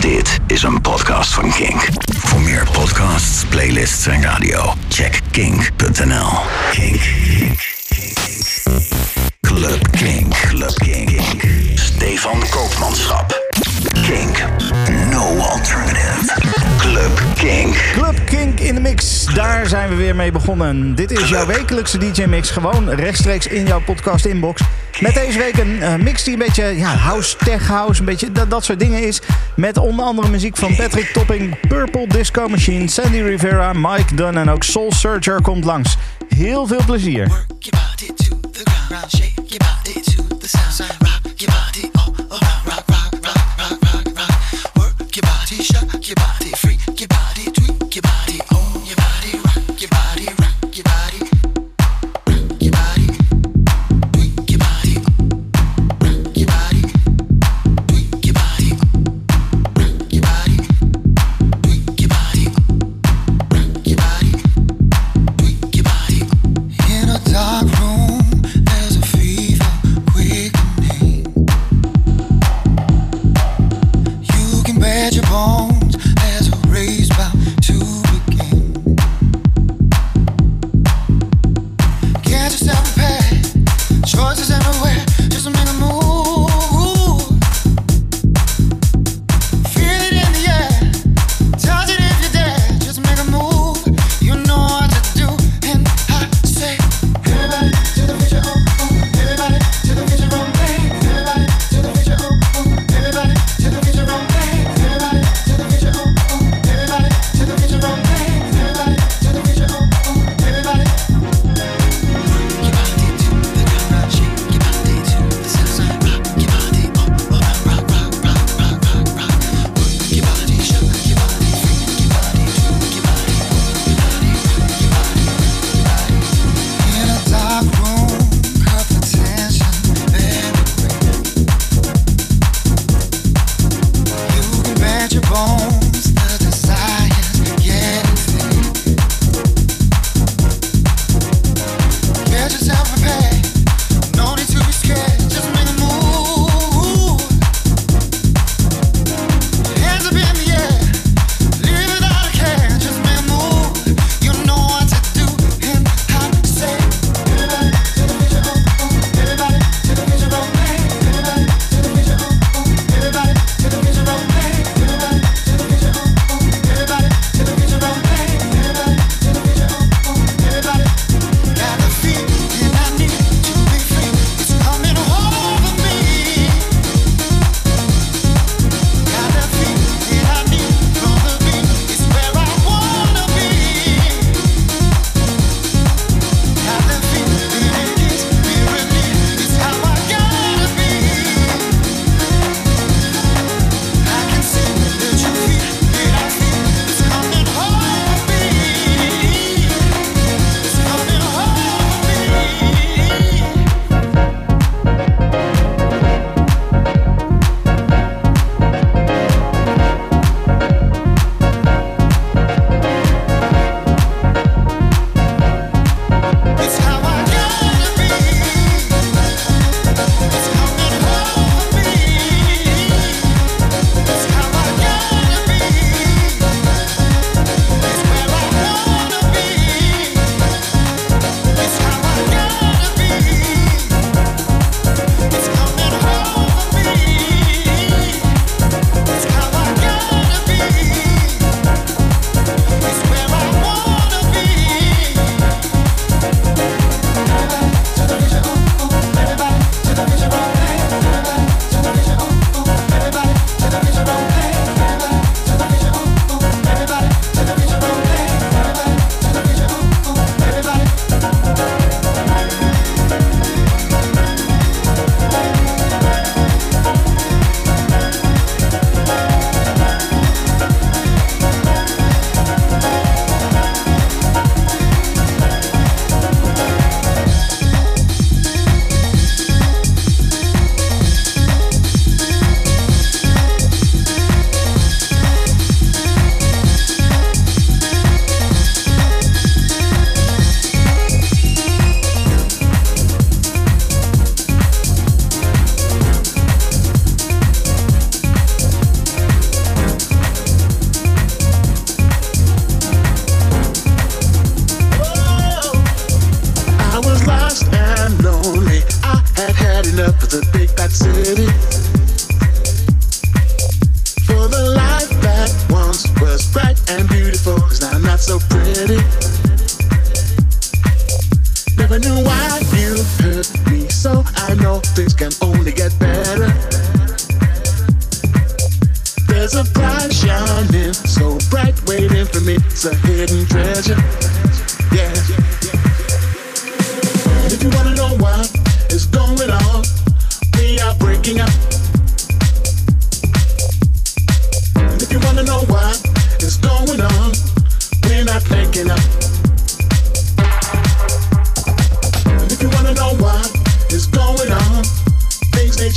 Dit is een podcast van Kink. Voor meer podcasts, playlists en radio, check kink.nl. Kink. Club Kink. Club Kink. Stefan Koopmanschap. Kink. No alternative. Club Kink. Club Kink in de mix, daar zijn we weer mee begonnen. Dit is jouw wekelijkse DJ-mix, gewoon rechtstreeks in jouw podcast-inbox. Met deze week een eh, mix die een beetje ja, house, tech house, een beetje dat, dat soort dingen is. Met onder andere muziek van Patrick Topping, Purple Disco Machine, Sandy Rivera, Mike Dunn en ook Soul Searcher komt langs. Heel veel plezier. Work your body to the ground,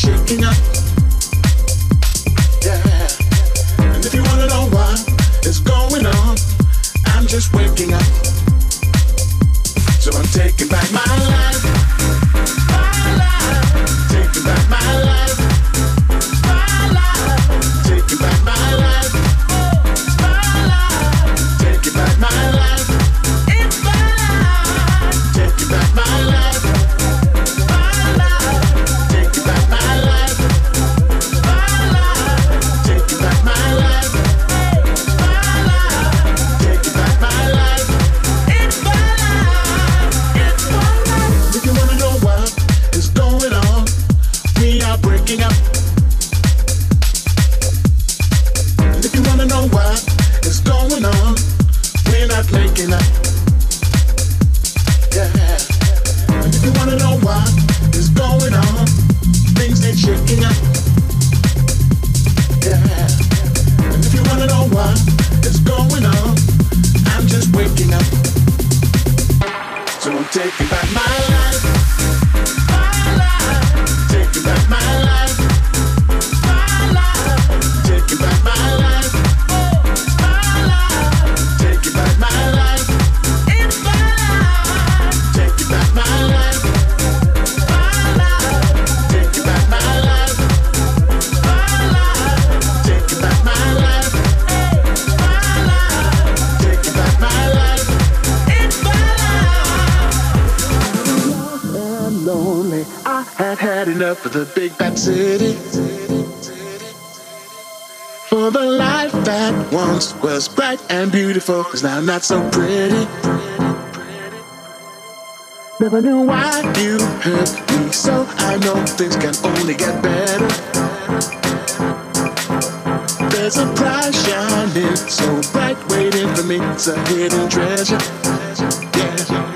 shaking up. is now not so pretty. Never knew why you hurt me, so I know things can only get better. There's a prize shining so bright, waiting for me. It's a hidden treasure. Yeah.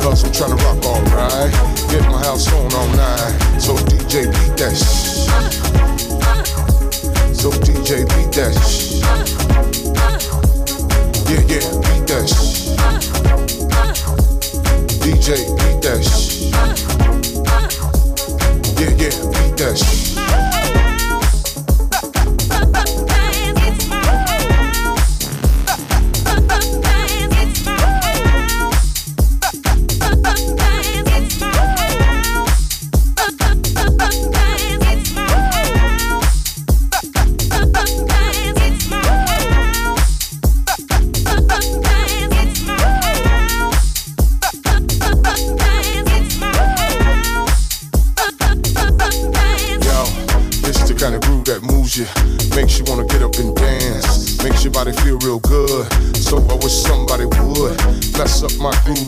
cause I'm trying to rock all right. Get my house on all night. So DJ beat that. So DJ beat that. Yeah, yeah, beat that. DJ beat that. Yeah, yeah, beat that.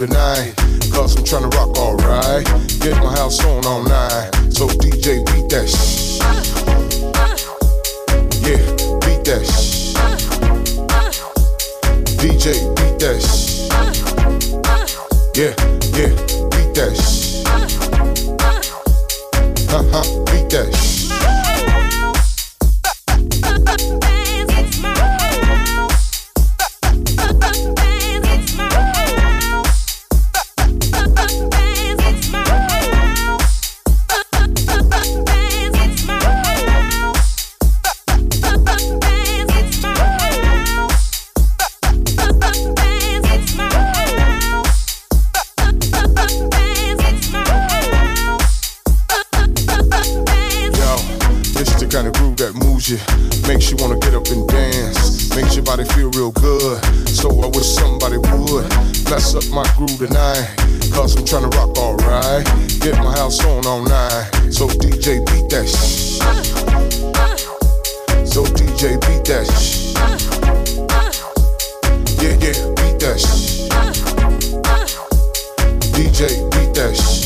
benign. Cause I'm trying to my groove tonight. Cause I'm trying to rock alright. Get my house on all night. So DJ beat that sh. So DJ beat that sh. Yeah, yeah, beat that sh. DJ beat that sh.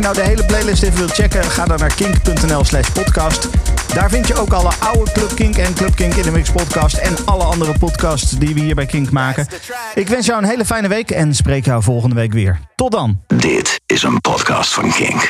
Je nou de hele playlist even wilt checken, ga dan naar kink.nl slash podcast. Daar vind je ook alle oude Club Kink en Club Kink in de Mix podcast en alle andere podcasts die we hier bij Kink maken. Ik wens jou een hele fijne week en spreek jou volgende week weer. Tot dan. Dit is een podcast van Kink.